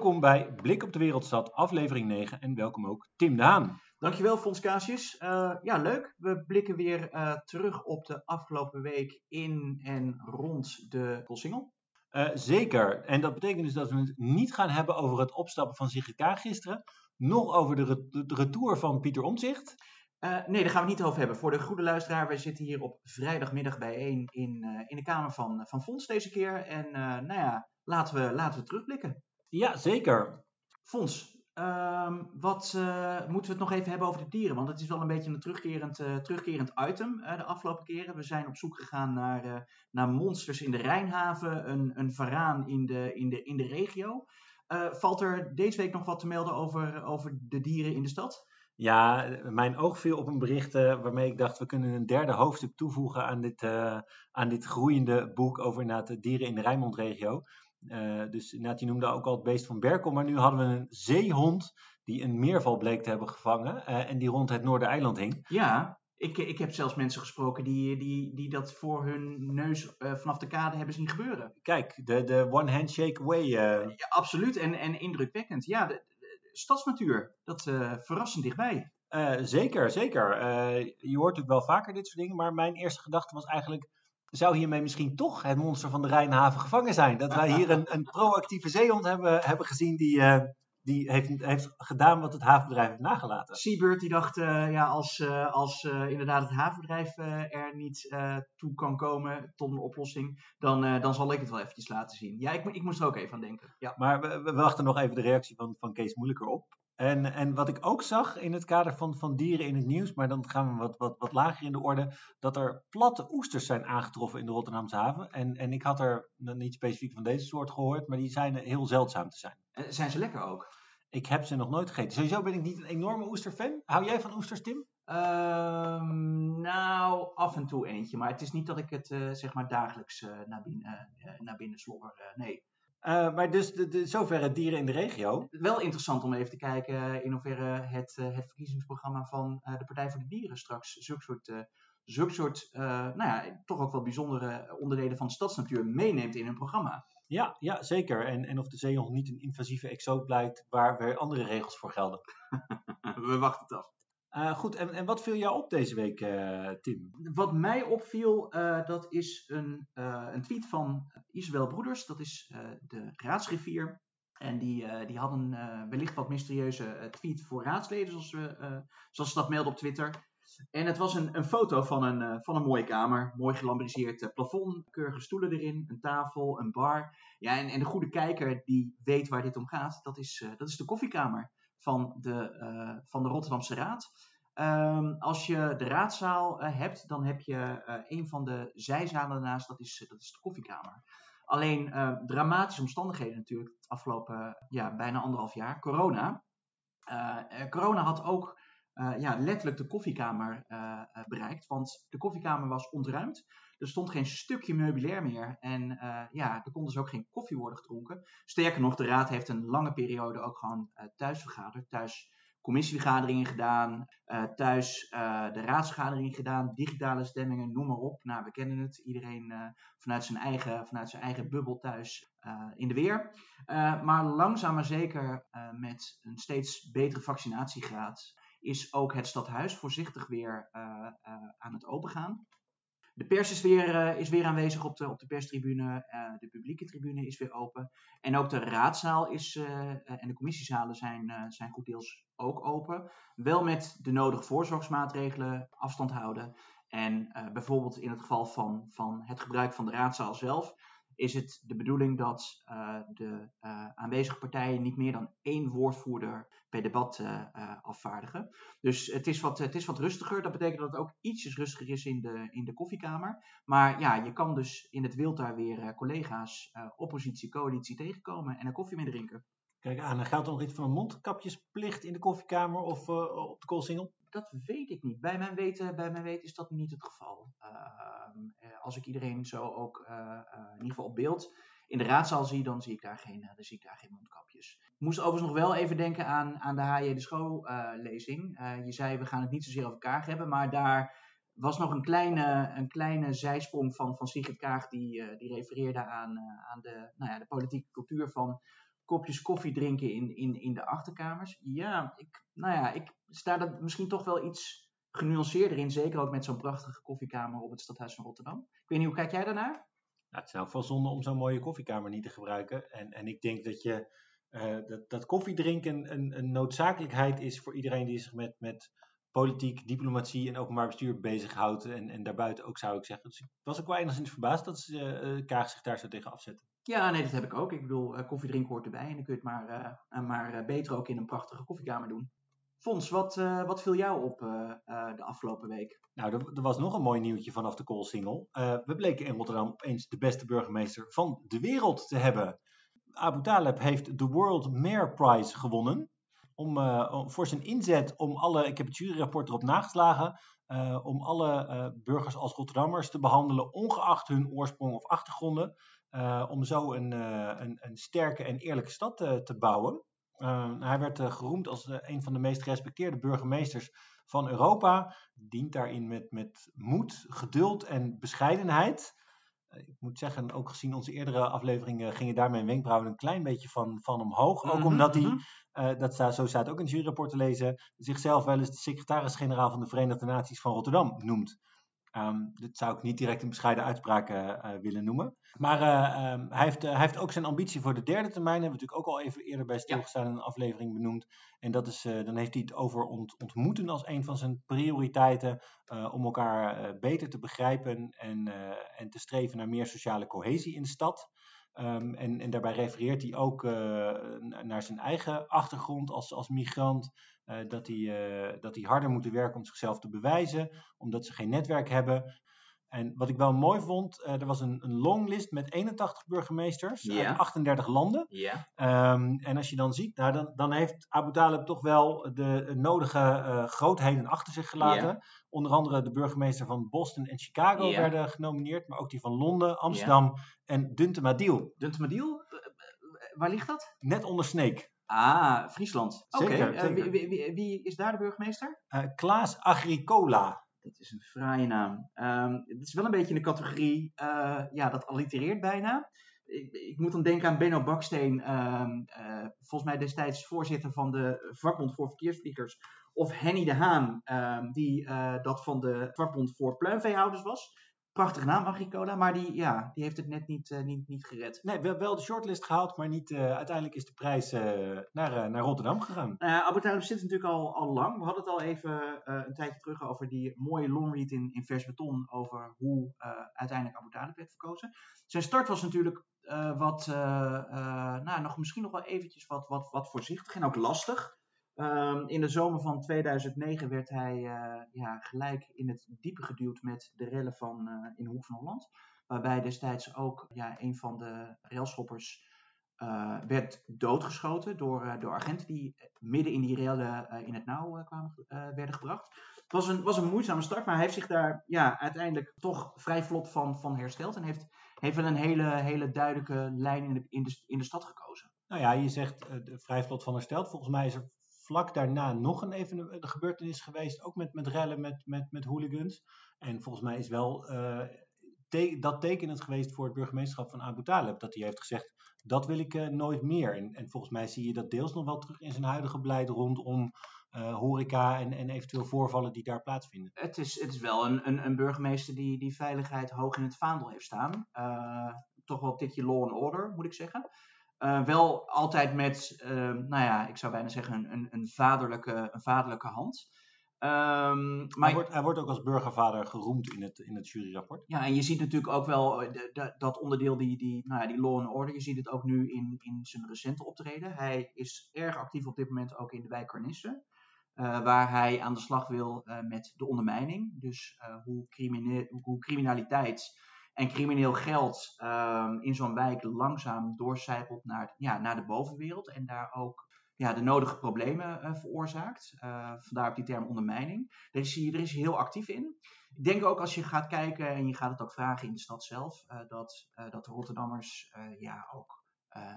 Welkom bij Blik op de Wereldstad, aflevering 9 en welkom ook Tim de Haan. Dankjewel Fons Casius. Uh, ja, leuk. We blikken weer uh, terug op de afgelopen week in en rond de Koolsingel. Uh, zeker. En dat betekent dus dat we het niet gaan hebben over het opstappen van Sigrid gisteren, nog over de, re de retour van Pieter Omtzigt. nee, daar gaan we het niet over hebben. Voor de goede luisteraar, wij zitten hier op vrijdagmiddag bijeen in, in de kamer van, van Fons deze keer. En nou ja, laten we, laten we terugblikken. Ja, zeker. Fons, um, wat uh, moeten we het nog even hebben over de dieren? Want het is wel een beetje een terugkerend, uh, terugkerend item uh, de afgelopen keren. We zijn op zoek gegaan naar, naar monsters in de Rijnhaven, een, een varaan in de, in de, in de regio. valt er deze week nog wat te melden over, over de dieren in de stad? Ja, mijn oog viel op een bericht waarmee ik dacht, we kunnen een derde hoofdstuk toevoegen aan dit, aan dit groeiende boek over de dieren in de Rijnmondregio. Uh, dus je noemde ook al het beest van Berkel, maar nu hadden we een zeehond die een meerval bleek te hebben gevangen uh, en die rond het Noordereiland hing. Ja, ik, ik heb zelfs mensen gesproken die, die, die dat voor hun neus uh, vanaf de kade hebben zien gebeuren. Kijk, de, de one handshake way. Ja, absoluut en, en indrukwekkend. Ja, de, de stadsnatuur, dat verrassend dichtbij. zeker, zeker. je hoort natuurlijk wel vaker dit soort dingen, maar mijn eerste gedachte was eigenlijk zou hiermee misschien toch het monster van de Rijnhaven gevangen zijn. Dat wij hier een, een proactieve zeehond hebben, hebben gezien die, uh, die heeft, heeft gedaan wat het havenbedrijf heeft nagelaten. Seabird die dacht, uh, ja, als, uh, als inderdaad het havenbedrijf er niet toe kan komen tot een oplossing, dan, dan zal ik het wel eventjes laten zien. Ja, ik, ik moest er ook even aan denken. Ja. Maar we, we wachten nog even de reactie van, van Kees Moeilijker op. En, en wat ik ook zag in het kader van, van dieren in het nieuws, maar dan gaan we wat, wat, wat lager in de orde, dat er platte oesters zijn aangetroffen in de Rotterdamse haven. En, en ik had er niet specifiek van deze soort gehoord, maar die zijn heel zeldzaam te zijn. En zijn ze lekker ook? Ik heb ze nog nooit gegeten. Sowieso ben ik niet een enorme oesterfan. Hou jij van oesters, Tim? Um, nou, af en toe eentje. Maar het is niet dat ik het uh, zeg maar dagelijks uh, naar binnen, uh, naar binnen slobber. nee. Uh, maar dus de, de, zoverre dieren in de regio. Wel interessant om even te kijken in hoeverre het, uh, het verkiezingsprogramma van de Partij voor de Dieren straks zulke soort, zulke soort nou ja, toch ook wel bijzondere onderdelen van de stadsnatuur meeneemt in hun programma. Ja, ja zeker. En, en of de zeehond niet een invasieve exoot blijkt waar weer andere regels voor gelden. We wachten het af. Uh, goed, en, en wat viel jou op deze week, uh, Tim? Wat mij opviel, uh, dat is een, een tweet van Isabel Broeders, dat is de raadsrivier. En die, die had een wellicht wat mysterieuze tweet voor raadsleden, zoals, we, zoals ze dat melden op Twitter. En het was een, een foto van een, van een mooie kamer, mooi gelambriseerd plafond, keurige stoelen erin, een tafel, een bar. Ja, en, en de goede kijker die weet waar dit om gaat, dat is, dat is de koffiekamer van de, uh, van de Rotterdamse Raad. Um, als je de raadzaal uh, hebt, dan heb je uh, een van de zijzalen daarnaast, dat is, dat is de koffiekamer. Alleen dramatische omstandigheden natuurlijk, het afgelopen ja, bijna anderhalf jaar, corona. corona had ook ja, letterlijk de koffiekamer bereikt, want de koffiekamer was ontruimd. Er stond geen stukje meubilair meer. En uh, ja, er kon dus ook geen koffie worden gedronken. Sterker nog, de raad heeft een lange periode ook gewoon uh, thuis vergaderd. Thuis commissievergaderingen gedaan. Uh, thuis de raadsvergaderingen gedaan. Digitale stemmingen, noem maar op. Nou, we kennen het. Iedereen vanuit, zijn eigen, vanuit zijn eigen bubbel thuis in de weer. maar langzaam maar zeker met een steeds betere vaccinatiegraad is ook het stadhuis voorzichtig weer aan het opengaan. De pers is weer, uh, is weer aanwezig op de, op de perstribune. Uh, de publieke tribune is weer open. En ook de raadzaal is, uh, en de commissiezalen zijn, zijn goed deels ook open. Wel met de nodige voorzorgsmaatregelen, afstand houden. En bijvoorbeeld in het geval van, van het gebruik van de raadzaal zelf is het de bedoeling dat uh, de uh, aanwezige partijen niet meer dan één woordvoerder per debat uh, afvaardigen. Dus het is, wat, het is wat rustiger. Dat betekent dat het ook ietsjes rustiger is in de, in de koffiekamer. Maar ja, je kan dus in het wild daar weer collega's, oppositie, coalitie tegenkomen en een koffie mee drinken. Kijk aan, geldt er nog iets van een mondkapjesplicht in de koffiekamer of op de koolsingel? Dat weet ik niet. Bij mijn weten, bij mijn weten is dat niet het geval. Uh, als ik iedereen zo ook uh, uh, in ieder geval op beeld in de raadzaal zie, dan zie ik daar geen, dan zie ik daar geen mondkapjes. Ik moest overigens nog wel even denken aan, aan de H.J. de Schoo-lezing. je zei, we gaan het niet zozeer over elkaar hebben, maar daar was nog een kleine, een kleine zijsprong van, van Sigrid Kaag, die, die refereerde aan, aan de, nou ja, de politieke cultuur van kopjes koffie drinken in, in, in de achterkamers. Ja, ik, nou ja, ik sta er misschien toch wel iets genuanceerder in. Zeker ook met zo'n prachtige koffiekamer op het stadhuis van Rotterdam. Ik weet niet, hoe kijk jij daarnaar? Nou, het is wel zonde om zo'n mooie koffiekamer niet te gebruiken. En, en ik denk dat, je, uh, dat, dat koffiedrinken een, een noodzakelijkheid is voor iedereen die zich met, met politiek, diplomatie en openbaar bestuur bezighoudt. En, en daarbuiten ook zou ik zeggen. Dus ik was ook wel enigszins verbaasd dat ze, uh, Kaag zich daar zo tegen afzetten. Ja, nee, dat heb ik ook. Ik bedoel, uh, koffiedrinken hoort erbij. En dan kun je het maar, uh, maar beter ook in een prachtige koffiekamer doen. Fons, wat, wat viel jou op de afgelopen week? Nou, er, er, was nog een mooi nieuwtje vanaf de Koolsingel. we bleken in Rotterdam opeens de beste burgemeester van de wereld te hebben. Abu Taleb heeft de World Mayor Prize gewonnen om, voor zijn inzet om alle, ik heb het juryrapport erop nageslagen, om alle burgers als Rotterdammers te behandelen, ongeacht hun oorsprong of achtergronden, om zo een, een, een, sterke en eerlijke stad te bouwen. hij werd geroemd als een van de meest gerespecteerde burgemeesters van Europa, dient daarin met, met moed, geduld en bescheidenheid ik moet zeggen, ook gezien onze eerdere afleveringen gingen daar mijn wenkbrauwen een klein beetje van, van omhoog. Ook mhm, omdat hij, uh, dat staat, zo staat ook in het juryrapport te lezen, zichzelf wel eens de secretaris-generaal van de Verenigde Naties van Rotterdam noemt. Um, dat zou ik niet direct een bescheiden uitspraak uh, willen noemen. Maar uh, um, hij, heeft, hij heeft ook zijn ambitie voor de derde termijn. Hebben we natuurlijk ook al even eerder bij stilgestaan in een aflevering benoemd. En dat is, dan heeft hij het over ont, ontmoeten als een van zijn prioriteiten. om elkaar beter te begrijpen en, en te streven naar meer sociale cohesie in de stad. Um, en, en, daarbij refereert hij ook naar zijn eigen achtergrond als, als migrant. Eh, dat, die, uh, dat die harder moeten werken om zichzelf te bewijzen, omdat ze geen netwerk hebben. En wat ik wel mooi vond, uh, er was een, een longlist met 81 burgemeesters yeah. uit 38 landen. Yeah. Um, en als je dan ziet, nou, dan, dan heeft Abu Talib toch wel de nodige grootheden achter zich gelaten. Yeah. Onder andere de burgemeester van Boston en Chicago werden genomineerd, maar ook die van Londen, Amsterdam en Duntemadil. Duntemadil? Waar ligt dat? Net onder Sneek. Ah, Friesland. Oké, okay. uh, wie, wie, wie, is daar de burgemeester? Uh, Klaas Agricola. Dat is een fraaie naam. Um, het is wel een beetje in de categorie, uh, ja, dat allitereert bijna. Ik, ik, moet dan denken aan Benno Baksteen, um, volgens mij destijds voorzitter van de vakbond voor verkeersvliegers. Of Henny de Haan, um, die dat van de vakbond voor pluimveehouders was. Prachtige naam, Agricola, maar die, ja, die heeft het net niet, uh, niet, niet gered. Nee, wel, wel de shortlist gehaald, maar niet, uh, uiteindelijk is de prijs uh, naar, naar Rotterdam gegaan. Uh, zit natuurlijk al, al lang. We hadden het al even een tijdje terug over die mooie longread in, in vers beton, over hoe uiteindelijk Abu werd verkozen. Zijn start was natuurlijk wat, nou, nog, misschien nog wel eventjes wat, wat, wat voorzichtig en ook lastig. Um, in de zomer van 2009 werd hij uh, ja, gelijk in het diepe geduwd met de rellen van, uh, in Hoek van Holland. Waarbij destijds ook ja, een van de railschoppers uh, werd doodgeschoten door, door agenten die midden in die rellen in het nauw kwamen, werden gebracht. Het was een, was een moeizame start, maar hij heeft zich daar ja, uiteindelijk toch vrij vlot van, van hersteld. En heeft, heeft wel een hele, hele duidelijke lijn in de, in, de, stad gekozen. Nou ja, je zegt vrij vlot van hersteld. Volgens mij is er vlak daarna nog een, even gebeurtenis geweest, ook met, met rellen met, met, met hooligans. En volgens mij is wel te, dat tekenend geweest voor het burgemeesterschap van Abu Talib, dat hij heeft gezegd, dat wil ik uh, nooit meer. En, en volgens mij zie je dat deels nog wel terug in zijn huidige beleid rondom uh, horeca en, en eventueel voorvallen die daar plaatsvinden. Het is, het is wel een, een, een burgemeester die, die veiligheid hoog in het vaandel heeft staan. toch wel een tikje law and order, moet ik zeggen. Uh, wel altijd met, uh, nou ja, ik zou bijna zeggen een, een, een vaderlijke, een vaderlijke hand. Um, maar hij, wordt, hij wordt ook als burgervader geroemd in het, in het juryrapport. Ja, en je ziet natuurlijk ook wel eh, de, de, dat onderdeel, die, die, nou ja, die law and order, je ziet het ook nu in, in zijn recente optreden. Hij is erg actief op dit moment ook in de wijk Carnisse. Uh, waar hij aan de slag wil uh, met de ondermijning. Dus hoe, hoe criminaliteit en crimineel geld um, in zo'n wijk langzaam doorcijpelt naar, ja, naar de bovenwereld en daar ook ja, de nodige problemen uh, veroorzaakt. Uh, vandaar ook die term ondermijning. Daar is, hij, is heel actief in. Ik denk ook als je gaat kijken en je gaat het ook vragen in de stad zelf, uh, dat, dat de Rotterdammers ja, ook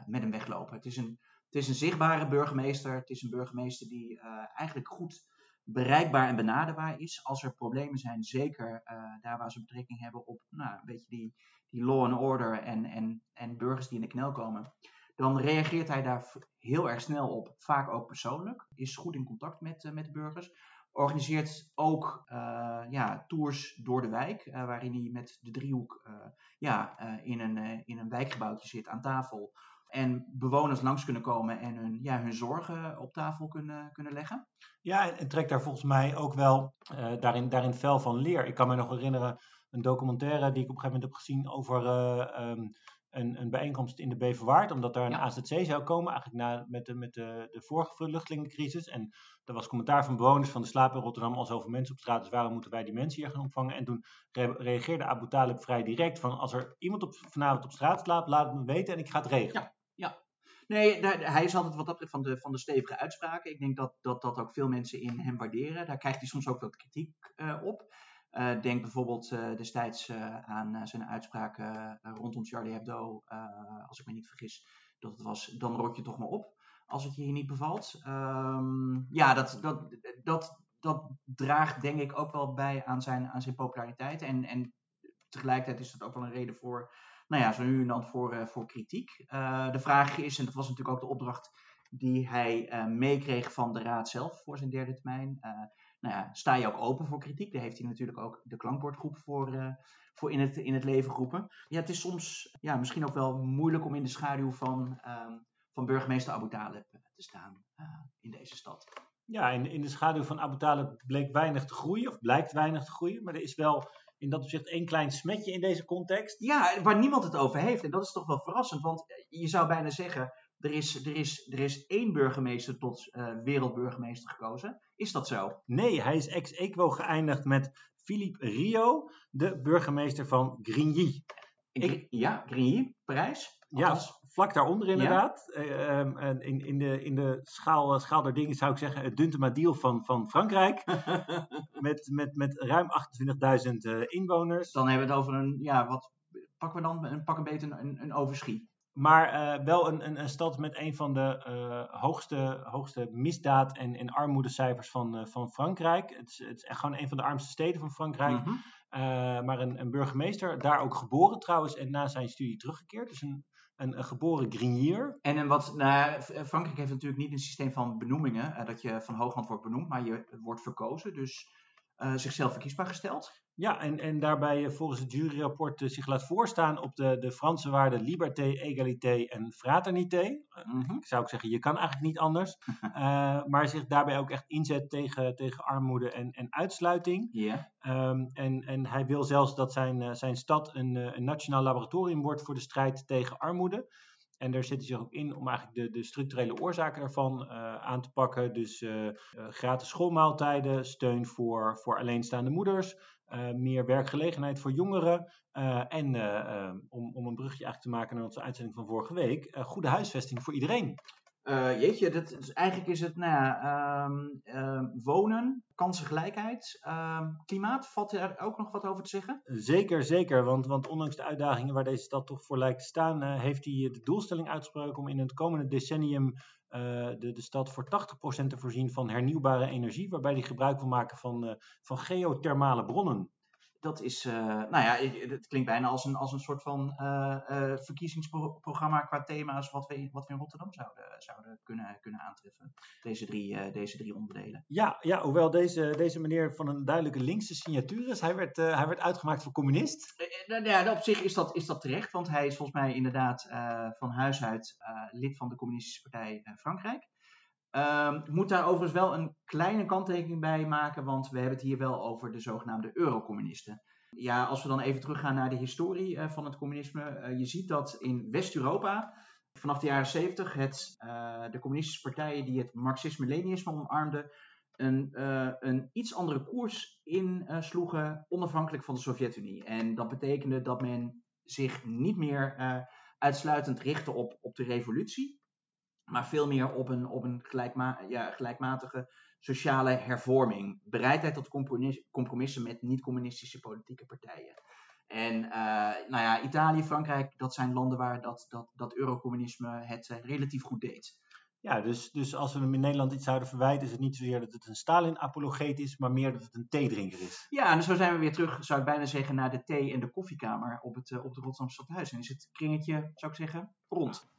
met hem weglopen. Het is, een, het is een zichtbare burgemeester. Het is een burgemeester die eigenlijk goed bereikbaar en benaderbaar is. Als er problemen zijn, zeker uh, daar waar ze betrekking hebben op nou, een beetje die, die law and order en, en, en burgers die in de knel komen. dan reageert hij daar heel erg snel op, vaak ook persoonlijk. Is goed in contact met, met de burgers. Organiseert ook ja, tours door de wijk, waarin hij met de driehoek ja, in, een, in een wijkgebouwtje zit aan tafel en bewoners langs kunnen komen en hun, ja, hun zorgen op tafel kunnen, kunnen leggen. Ja, en, trekt daar volgens mij ook wel uh, daarin, daarin fel van leer. Ik kan me nog herinneren een documentaire die ik op een gegeven moment heb gezien over uh, um, een, een bijeenkomst in de Beverwaard, omdat daar een AZC zou komen, eigenlijk na, met, de, met de, de vorige vluchtelingencrisis. En er was commentaar van bewoners van de slaap in Rotterdam, al zoveel mensen op straat, dus waarom moeten wij die mensen hier gaan opvangen? En toen reageerde Abu Talib vrij direct van, als er iemand op, vanavond op straat slaapt, laat het me weten en ik ga het regelen. Ja. Nee, hij is altijd wat dat van de, van de stevige uitspraken. Ik denk dat, dat dat ook veel mensen in hem waarderen. Daar krijgt hij soms ook wat kritiek uh, op. Uh, denk bijvoorbeeld uh, destijds aan zijn uitspraken rondom Charlie Hebdo. als ik me niet vergis, dat het was, dan rot je toch maar op als het je hier niet bevalt. Um, ja, dat, dat, dat, dat draagt denk ik ook wel bij aan zijn, aan zijn populariteit. En, en tegelijkertijd is dat ook wel een reden voor nou ja, zo nu en dan voor, uh, voor kritiek. Uh, de vraag is, en dat was natuurlijk ook de opdracht die hij uh, meekreeg van de raad zelf voor zijn derde termijn. nou ja, sta je ook open voor kritiek? Daar heeft hij natuurlijk ook de klankbordgroep voor, voor in, het, in het leven geroepen. Ja, het is soms ja, misschien ook wel moeilijk om in de schaduw van, ehm, van burgemeester Abu te staan in deze stad. Ja, in, in de schaduw van Abu bleek weinig te groeien, of blijkt weinig te groeien. Maar er is wel in dat opzicht één klein smetje in deze context. Ja, waar niemand het over heeft. En dat is toch wel verrassend, want je zou bijna zeggen, er is, er is, er is één burgemeester tot uh, wereldburgemeester gekozen. Is dat zo? Nee, hij is ex equo geëindigd met Philippe Rio, de burgemeester van Grigny. Ik, ja, Grigny, Parijs. Ja, vlak daaronder inderdaad. Ja. Uh, in, in, de, in de schaal, schaal der dingen zou ik zeggen het Duntemadiel van, van Frankrijk. met, met, met ruim 28.000 uh, inwoners. Dan hebben we het over een, ja, wat pakken we dan? Een, pak een beetje een, een overschie. Maar uh, wel een, een, een, stad met een van de uh, hoogste, hoogste misdaad- en, en armoedecijfers van, uh, van Frankrijk. Het is, het is echt gewoon een van de armste steden van Frankrijk. Mm -hmm. Maar een, een, burgemeester, daar ook geboren trouwens en na zijn studie teruggekeerd. Dus een, een, geboren grinier. En een wat, nou, Frankrijk heeft natuurlijk niet een systeem van benoemingen, dat je van hooghand wordt benoemd, maar je wordt verkozen. Dus zichzelf verkiesbaar gesteld. Ja, en, en daarbij volgens het juryrapport uh, zich laat voorstaan op de, de Franse waarden liberté, égalité en fraternité. Mm -hmm. Ik zou ook zeggen, je kan eigenlijk niet anders. uh, maar zich daarbij ook echt inzet tegen, tegen armoede en, en uitsluiting. Yeah. Um, en, en hij wil zelfs dat zijn, zijn stad een, een nationaal laboratorium wordt voor de strijd tegen armoede. En daar zit hij zich ook in om eigenlijk de, de structurele oorzaken ervan uh, aan te pakken. Dus uh, gratis schoolmaaltijden, steun voor, voor alleenstaande moeders, meer werkgelegenheid voor jongeren. en om, om een brugje eigenlijk te maken naar onze uitzending van vorige week, goede huisvesting voor iedereen. Uh, jeetje, dat is, eigenlijk is het nou ja, um, um, wonen, kansengelijkheid, klimaat. Valt er ook nog wat over te zeggen? Zeker, zeker. Want, want ondanks de uitdagingen waar deze stad toch voor lijkt te staan, heeft hij de doelstelling uitgesproken om in het komende decennium de, de stad voor 80% te voorzien van hernieuwbare energie, waarbij hij gebruik wil maken van, van geothermale bronnen dat is, uh, nou ja, het klinkt bijna als een, als een soort van uh, uh, verkiezingsprogramma qua thema's wat we, wat we in Rotterdam zouden, zouden kunnen, kunnen aantreffen. Deze drie, deze drie onderdelen. Ja, ja hoewel deze, deze meneer van een duidelijke linkse signatuur is. Hij werd, hij werd uitgemaakt voor communist. ja, op zich is dat, is dat terecht, want hij is volgens mij inderdaad van huis uit lid van de Communistische Partij Frankrijk. Um, moet daar overigens wel een kleine kanttekening bij maken, want we hebben het hier wel over de zogenaamde eurocommunisten. Ja, als we dan even teruggaan naar de historie uh, van het communisme. Uh, je ziet dat in West-Europa vanaf de jaren 70 het, uh, de communistische partijen die het marxisme-leninisme omarmden, een, een iets andere koers insloegen onafhankelijk van de Sovjet-Unie. En dat betekende dat men zich niet meer uitsluitend richtte op, op de revolutie, maar veel meer op een, op een gelijkma ja, gelijkmatige sociale hervorming. Bereidheid tot compromis compromissen met niet-communistische politieke partijen. En uh, nou ja, Italië, Frankrijk, dat zijn landen waar dat, dat, dat eurocommunisme het uh, relatief goed deed. Ja, dus, dus als we hem in Nederland iets zouden verwijten, is het niet zozeer dat het een Stalin-apologeet is, maar meer dat het een theedrinker is. Ja, en zo zijn we weer terug, zou ik bijna zeggen, naar de thee- en de koffiekamer op het, uh, op de Rotterdamse Stadhuis. En is het kringetje, zou ik zeggen, rond.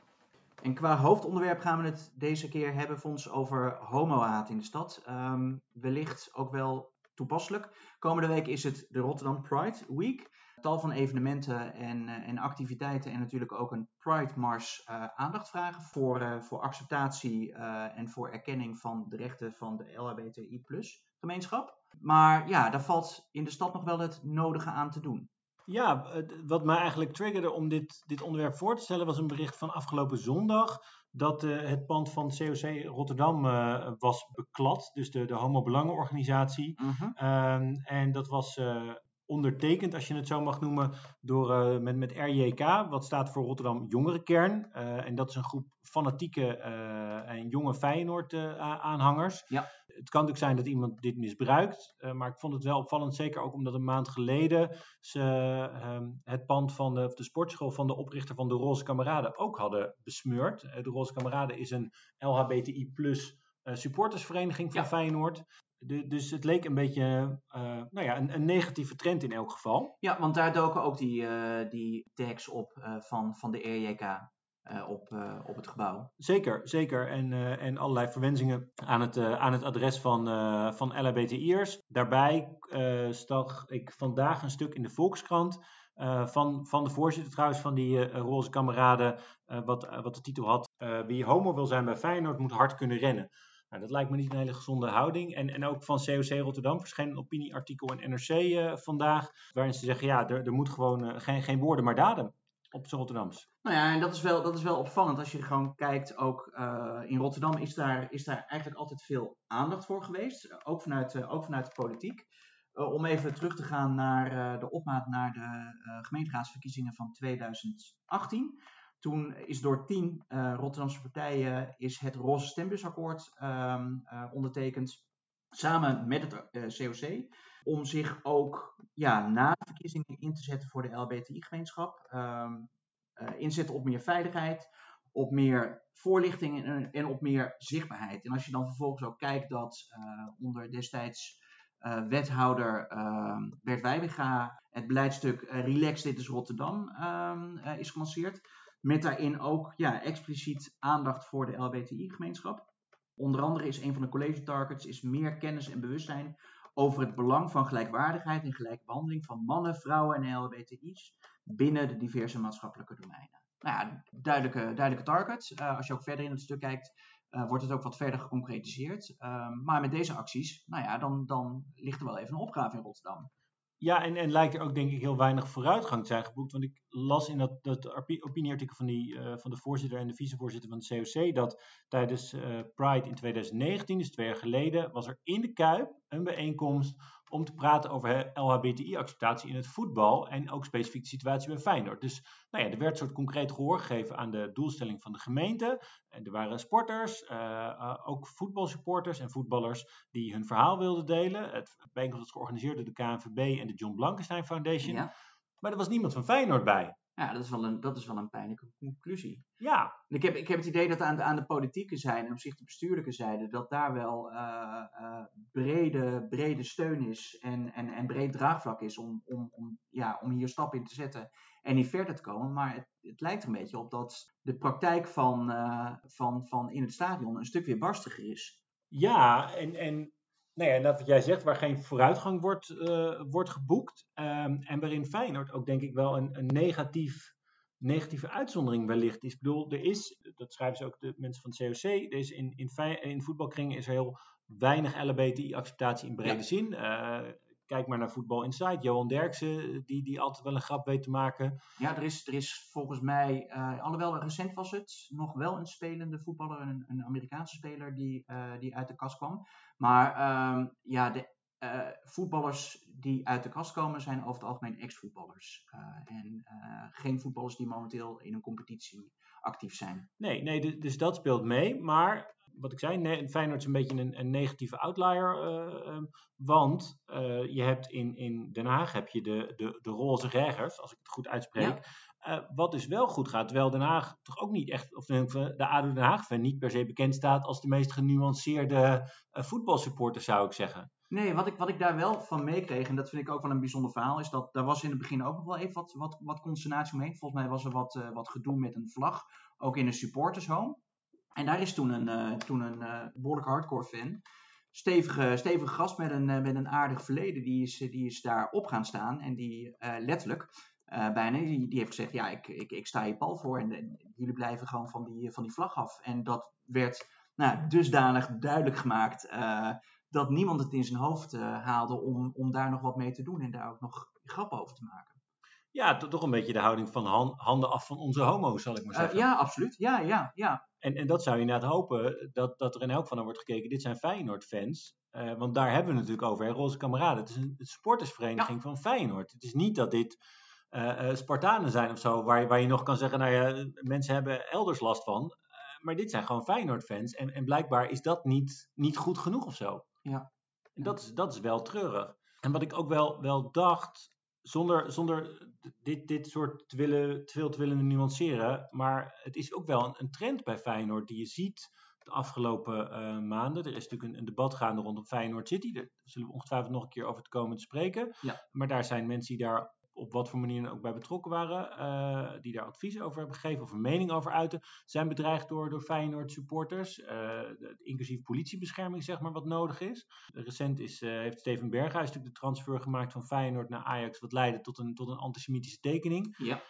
En qua hoofdonderwerp gaan we het deze keer hebben, Fons, over homohaat in de stad. Ehm, wellicht ook wel toepasselijk. Komende week is het de Rotterdam Pride Week. Tal van evenementen en, eh, en activiteiten en natuurlijk ook een Pride Mars uh, aandacht vragen voor, uh, voor acceptatie en voor erkenning van de rechten van de LHBTI gemeenschap. Maar ja, daar valt in de stad nog wel het nodige aan te doen. Ja, wat mij eigenlijk triggerde om dit, dit onderwerp voor te stellen was een bericht van afgelopen zondag dat uh, het pand van COC Rotterdam uh, was beklad, dus de, de Homo Belangenorganisatie. -huh. um, en dat was uh, ondertekend, als je het zo mag noemen, door, met, met RJK, wat staat voor Rotterdam Jongerenkern. en dat is een groep fanatieke en jonge Feyenoord-aanhangers. ja het kan natuurlijk zijn dat iemand dit misbruikt, uh, maar ik vond het wel opvallend, zeker ook omdat een maand geleden ze uh, het pand van de, de, sportschool van de oprichter van de Roze Kameraden ook hadden besmeurd. Uh, de Roze Kameraden is een LHBTI plus supportersvereniging van ja. Feyenoord. De, dus het leek een beetje nou ja, een, een, negatieve trend in elk geval. Ja, want daar doken ook die, die tags op van, van de RJK. Op, op het gebouw. Zeker, zeker. En, en allerlei verwensingen aan het, aan het adres van, van LHBTI'ers. Daarbij stak ik vandaag een stuk in de Volkskrant. van, van de voorzitter trouwens van die roze kameraden. wat, wat de titel had. wie homo wil zijn bij Feyenoord moet hard kunnen rennen. Nou, dat lijkt me niet een hele gezonde houding. En, en ook van COC Rotterdam verscheen een opinieartikel in NRC vandaag. Waarin ze zeggen, ja, er, er moet gewoon geen, geen woorden maar daden op z'n Rotterdams. Nou ja, en dat is wel, dat is wel opvallend. Als je gewoon kijkt, ook uh, in Rotterdam is daar, is daar eigenlijk altijd veel aandacht voor geweest. Ook vanuit, ook vanuit de politiek. Om even terug te gaan naar de opmaat naar de gemeenteraadsverkiezingen van 2018. Toen is door tien Rotterdamse partijen is het Roze Stembusakkoord ehm, ondertekend. Samen met het COC om zich ook ja, na de verkiezingen in te zetten voor de LBTI-gemeenschap. Um, uh, inzetten op meer veiligheid, op meer voorlichting en, en, op meer zichtbaarheid. En als je dan vervolgens ook kijkt dat uh, onder destijds uh, wethouder ehm, Bert Wijbega het beleidstuk Relax, dit is Rotterdam is gelanceerd. Met daarin ook ja, expliciet aandacht voor de LBTI-gemeenschap. Onder andere is een van de college targets is meer kennis en bewustzijn over het belang van gelijkwaardigheid en gelijke behandeling van mannen, vrouwen en LHBTI's binnen de diverse maatschappelijke domeinen. Nou ja, duidelijke, duidelijke target. Uh, als je ook verder in het stuk kijkt, uh, wordt het ook wat verder geconcretiseerd. Uh, maar met deze acties, nou ja, dan, dan ligt er wel even een opgave in Rotterdam. Ja, en, en lijkt er ook denk ik heel weinig vooruitgang te zijn geboekt. Want ik las in dat, dat opinieartikel van, die, uh, van de voorzitter en de vicevoorzitter van de COC dat tijdens uh, Pride in 2019, dus twee jaar geleden, was er in de Kuip een bijeenkomst om te praten over LHBTI-acceptatie in het voetbal en ook specifiek de situatie bij Feyenoord. Dus nou ja, er werd een soort concreet gehoor gegeven aan de doelstelling van de gemeente. En er waren sporters, uh, uh, ook voetbalsupporters en voetballers die hun verhaal wilden delen. Het bijeenkomst was georganiseerd door de KNVB en de John Blankenstein Foundation. Ja. Maar er was niemand van Feyenoord bij. Ja, dat is wel een, dat is wel een pijnlijke conclusie. Ja. Ik heb, ik heb het idee dat aan de, aan de politieke zijde en op zich de bestuurlijke zijde, dat daar wel uh, uh, brede, brede steun is en, en, en breed draagvlak is om, om, om, ja, om hier stappen in te zetten en in verder te komen. Maar het, het lijkt er een beetje op dat de praktijk van, uh, van, van in het stadion een stuk weer barstiger is. Ja, en, en nou ja, dat wat jij zegt, waar geen vooruitgang wordt, uh, wordt geboekt. Um, en waarin Feyenoord ook denk ik wel een, een negatief, negatieve uitzondering wellicht is. Ik bedoel, er is, dat schrijven ze ook de mensen van het COC, er is in, in, in voetbalkringen is er heel weinig LHBTI-acceptatie in brede ja. zin. Uh, kijk maar naar Voetbal Insight. Johan Derksen, die, die altijd wel een grap weet te maken. Ja, er is, er is volgens mij, uh, alhoewel recent was het, nog wel een spelende voetballer, een, een Amerikaanse speler die, uh, die uit de kast kwam. Maar um, ja, de uh, voetballers die uit de kast komen zijn over het algemeen ex-voetballers. en geen voetballers die momenteel in een competitie actief zijn. Nee, nee dus dat speelt mee. Maar wat ik zei, Feyenoord is een beetje een, een negatieve outlier. Ehm, want je hebt in, in Den Haag heb je de, de, de roze reggers, als ik het goed uitspreek. wat dus wel goed gaat, terwijl Den Haag toch ook niet echt, of de ADO Den Haag niet per se bekend staat als de meest genuanceerde voetbalsupporter, zou ik zeggen. Nee, wat ik, wat ik daar wel van meekreeg, en dat vind ik ook wel een bijzonder verhaal, is dat daar was in het begin ook nog wel even wat, wat, wat consternatie omheen. Volgens mij was er wat, uh, wat gedoe met een vlag, ook in een supportershome. En daar is toen een, uh, toen een uh, behoorlijk hardcore fan, stevige, stevige gast met een, met een aardig verleden, die is, die is daar op gaan staan. En die letterlijk, bijna, die, die heeft gezegd, ja, ik, ik, ik sta je pal voor en, jullie blijven gewoon van die, van die vlag af. En dat werd nou, dusdanig duidelijk gemaakt dat niemand het in zijn hoofd haalde om, om daar nog wat mee te doen en daar ook nog grappen over te maken. Ja, toch een beetje de houding van handen af van onze homo's, zal ik maar eh, zeggen. ja, absoluut. Ja, ja, ja. En, en dat zou je inderdaad hopen, dat, dat er in elk geval naar wordt gekeken. Dit zijn Feyenoord-fans. Uh, want daar hebben we het natuurlijk over, hè, Roze Kameraden. Het is een supportersvereniging van Feyenoord. Het is niet dat dit uh, Spartanen zijn of zo, waar, waar je nog kan zeggen, nou ja, mensen hebben elders last van. maar dit zijn gewoon Feyenoord-fans. En, en blijkbaar is dat niet, niet goed genoeg of zo. Ja. En dat is, dat is wel treurig. En wat ik ook wel, wel dacht, zonder, zonder dit, dit soort te, willen, te veel te willen nuanceren, maar het is ook wel een, een trend bij Feyenoord die je ziet de afgelopen uh, maanden. Er is natuurlijk een, een, debat gaande rondom Feyenoord City. Daar zullen we ongetwijfeld nog een keer over te komen te spreken. Ja. Maar daar zijn mensen die daar op wat voor manier ook bij betrokken waren, uh, die daar advies over hebben gegeven of een mening over uiten, zijn bedreigd door, door Feyenoord supporters, uh, inclusief politiebescherming zeg maar wat nodig is. Recent is, uh, heeft Steven Berghuis natuurlijk de transfer gemaakt van Feyenoord naar Ajax, wat leidde tot een, tot een antisemitische tekening. Ja.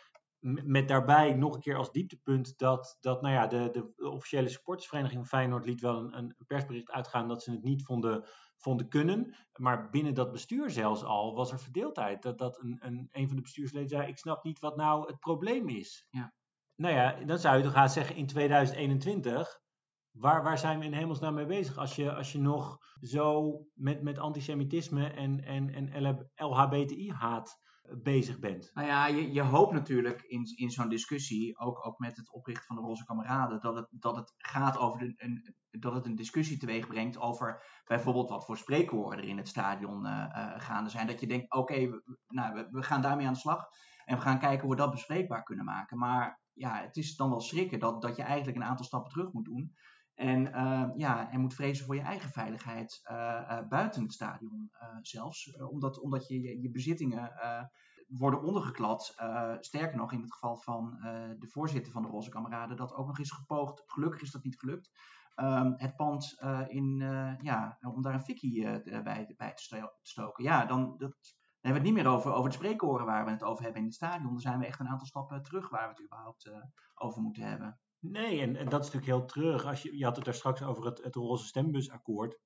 Met daarbij nog een keer als dieptepunt dat, dat nou ja, de, de officiële supportersvereniging Feyenoord liet wel een, een persbericht uitgaan dat ze het niet vonden vonden kunnen. Maar binnen dat bestuur zelfs al was er verdeeldheid. Dat, dat een, een, een van de bestuursleden zei: Ik snap niet wat nou het probleem is. Ja. Nou ja, dan zou je toch gaan zeggen in 2021. Waar, waar zijn we in hemelsnaam mee bezig? Als je, als je nog zo met, met antisemitisme en, en, en LHBTI-haat bezig bent. Nou ja, je, je hoopt natuurlijk in, in zo'n discussie, ook, ook met het oprichten van de Roze Kameraden, dat het, dat het gaat over de, een, dat het een discussie teweeg brengt over bijvoorbeeld wat voor spreekwoorden er in het stadion uh, gaande zijn. Dat je denkt, oké, we, nou, we, we, gaan daarmee aan de slag en we gaan kijken hoe we dat bespreekbaar kunnen maken. Maar ja, het is dan wel schrikken dat, dat je eigenlijk een aantal stappen terug moet doen. En, uh, ja, en moet vrezen voor je eigen veiligheid buiten het stadion zelfs. omdat, omdat je je, bezittingen worden ondergeklad. sterker nog, in het geval van de voorzitter van de Roze Kameraden, dat ook nog is gepoogd. Gelukkig is dat niet gelukt. Um, het pand in, ja, om daar een fikkie bij, bij te stoken. Ja, dan, dat, hebben we het niet meer over, over de spreekoren waar we het over hebben in het stadion. Dan zijn we echt een aantal stappen terug waar we het überhaupt over moeten hebben. Nee, en, en, dat is natuurlijk heel terug. Als je, je had het daar straks over het, het roze stembusakkoord.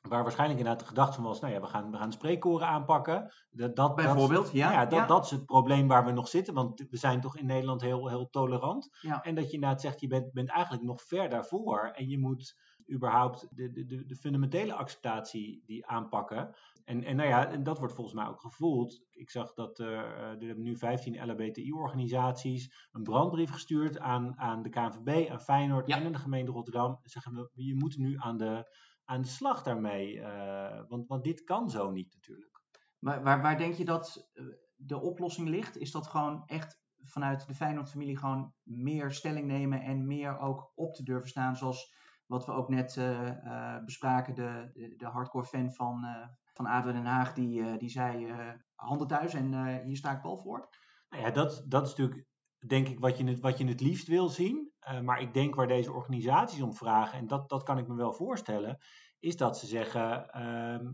Waar waarschijnlijk inderdaad de gedachte van was, nou ja, we gaan, we gaan spreekkoren aanpakken. Dat, dat, Bijvoorbeeld, dat, ja. ja, dat, dat is het probleem waar we nog zitten, want we zijn toch in Nederland heel, heel tolerant. Ja. En dat je inderdaad zegt, je bent, bent eigenlijk nog ver daarvoor en je moet überhaupt de, de, de, fundamentele acceptatie die aanpakken. En, en nou ja, en dat wordt volgens mij ook gevoeld. Ik zag dat er, er hebben nu 15 LHBTI-organisaties een brandbrief gestuurd aan, aan de KNVB, aan Feyenoord ja. en aan de gemeente Rotterdam. En zeggen we, je moet nu aan de aan de slag daarmee. Uh, want, want dit kan zo niet natuurlijk. Maar waar, waar denk je dat eh, de oplossing ligt? Is dat gewoon echt vanuit de Feyenoord-familie gewoon meer stelling nemen en meer ook op te durven staan, zoals wat we ook net uh, uh, bespraken, de, de, hardcore fan van, uh, van Den Haag, die, die zei handen thuis en hier sta ik bal voor. Nou ja, dat, dat is natuurlijk denk ik wat je het, wat je het liefst wil zien. maar ik denk waar deze organisaties om vragen, en dat, dat kan ik me wel voorstellen, is dat ze zeggen, uh,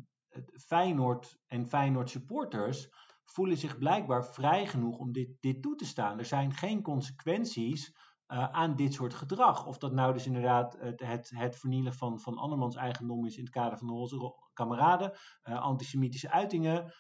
Feyenoord en Feyenoord supporters voelen zich blijkbaar vrij genoeg om dit, dit toe te staan. Er zijn geen consequenties uh, aan dit soort gedrag. Of dat nou dus inderdaad het, het, het vernielen van, van andermans eigendom is in het kader van de kameraden, uh, antisemitische uitingen,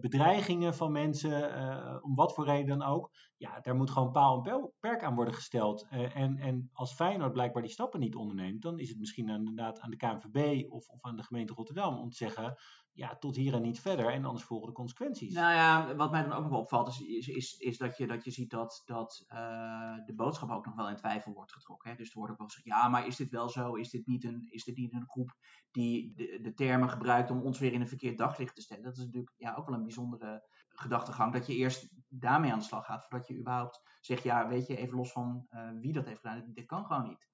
bedreigingen van mensen, om wat voor reden dan ook. Ja, daar moet gewoon paal en perk aan worden gesteld. en, en als Feyenoord blijkbaar die stappen niet onderneemt, dan is het misschien inderdaad aan de KNVB of, of aan de gemeente Rotterdam om te zeggen, ja, tot hier en niet verder. En anders volgen de consequenties. Nou ja, wat mij dan ook nog opvalt, is, is, is, dat, je, dat je ziet dat, dat uh, de boodschap ook nog wel in twijfel wordt getrokken. Hè? Dus er wordt ook wel gezegd, ja, maar is dit wel zo? Is dit niet een, is dit niet een groep die de, de termen gebruikt om ons weer in een verkeerd daglicht te stellen? Dat is natuurlijk ja, ook wel een bijzondere gedachtegang. Dat je eerst daarmee aan de slag gaat, voordat je überhaupt zegt, ja, weet je, even los van uh, wie dat heeft gedaan, dit kan gewoon niet.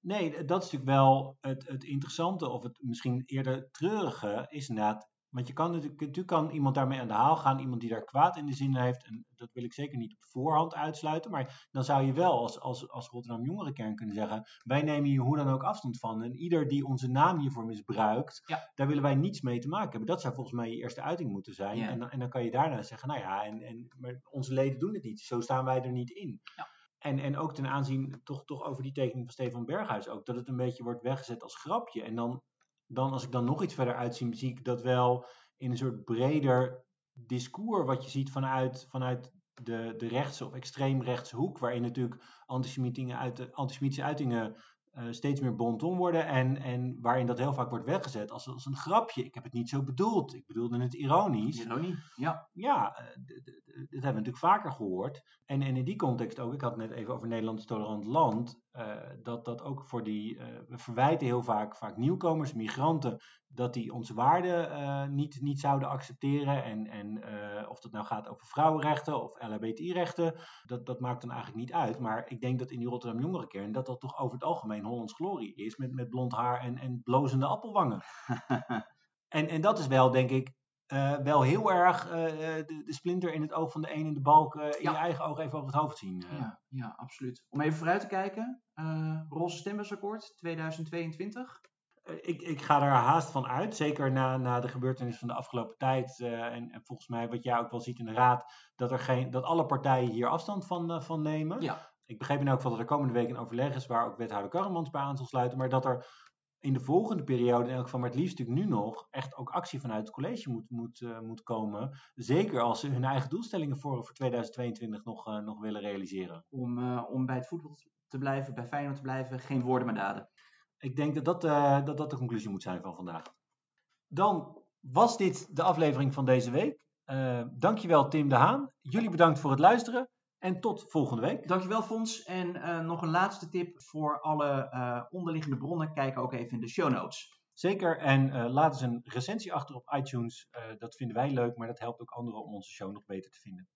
Nee, dat is natuurlijk wel het, het interessante, of het misschien eerder treurige, is inderdaad. Want je kan natuurlijk, natuurlijk kan iemand daarmee aan de haal gaan, iemand die daar kwaad in de zin heeft. En dat wil ik zeker niet op voorhand uitsluiten. Maar dan zou je wel als, als, als Rotterdam Jongerenkern kunnen zeggen: wij nemen hier hoe dan ook afstand van. En ieder die onze naam hiervoor misbruikt, ja. daar willen wij niets mee te maken hebben. Dat zou volgens mij je eerste uiting moeten zijn. Ja. En, dan, en dan kan je daarna zeggen: nou ja, en, en, maar onze leden doen het niet. Zo staan wij er niet in. Ja. En, en ook ten aanzien, toch, toch over die tekening van Stefan Berghuis ook, dat het een beetje wordt weggezet als grapje. En dan, dan als ik dan nog iets verder uitzie, zie ik dat wel in een soort breder discours wat je ziet vanuit, vanuit de, de rechtse of extreemrechtse hoek, waarin natuurlijk antisemitische, uit, antisemitische uitingen uh, steeds meer bonton worden en, en waarin dat heel vaak wordt weggezet als, als een grapje. Ik heb het niet zo bedoeld, ik bedoelde het ironisch. Ironie, ja. Ja, dat hebben we natuurlijk vaker gehoord. En, en in die context ook, ik had het net even over Nederlands tolerant land, uh, dat dat ook voor die, we verwijten heel vaak, vaak nieuwkomers, migranten, dat die onze waarden niet, niet zouden accepteren. En, en of dat nou gaat over vrouwenrechten of LHBTI-rechten, dat, dat maakt dan eigenlijk niet uit. Maar ik denk dat in die Rotterdam Jongerenkern dat dat toch over het algemeen Hollands glorie is, met, met blond haar en, en blozende appelwangen. en, en dat is wel, denk ik, uh, wel heel erg uh, de, de, splinter in het oog van de een in de balk uh, in ja. je eigen oog even over het hoofd zien. Ja, ja, absoluut. Om even vooruit te kijken, Roze Stemmersakkoord 2022. Ik, ik, ga er haast van uit, zeker na, na de gebeurtenissen van de afgelopen tijd. En, en, volgens mij, wat jij ook wel ziet in de raad, dat, er geen, dat alle partijen hier afstand van, van nemen. Ja. Ik begreep in elk geval dat er komende week een overleg is waar ook wethouder Karremans bij aan zal sluiten. Maar dat er in de volgende periode, in elk geval, maar het liefst natuurlijk nu nog, echt ook actie vanuit het college moet, moet, uh, moet komen. Zeker als ze hun eigen doelstellingen voor, voor 2022 nog, uh, nog willen realiseren. Om, uh, om bij het voetbal te blijven, bij Feyenoord te blijven, geen woorden maar daden. Ik denk dat dat, dat, dat de conclusie moet zijn van vandaag. Dan was dit de aflevering van deze week. dankjewel Tim de Haan. Jullie bedankt voor het luisteren. En tot volgende week. Dankjewel Fons. En uh, nog een laatste tip voor alle uh, onderliggende bronnen. Kijk ook even in de show notes. Zeker. En uh, laat eens een recensie achter op iTunes. dat vinden wij leuk, maar dat helpt ook anderen om onze show nog beter te vinden.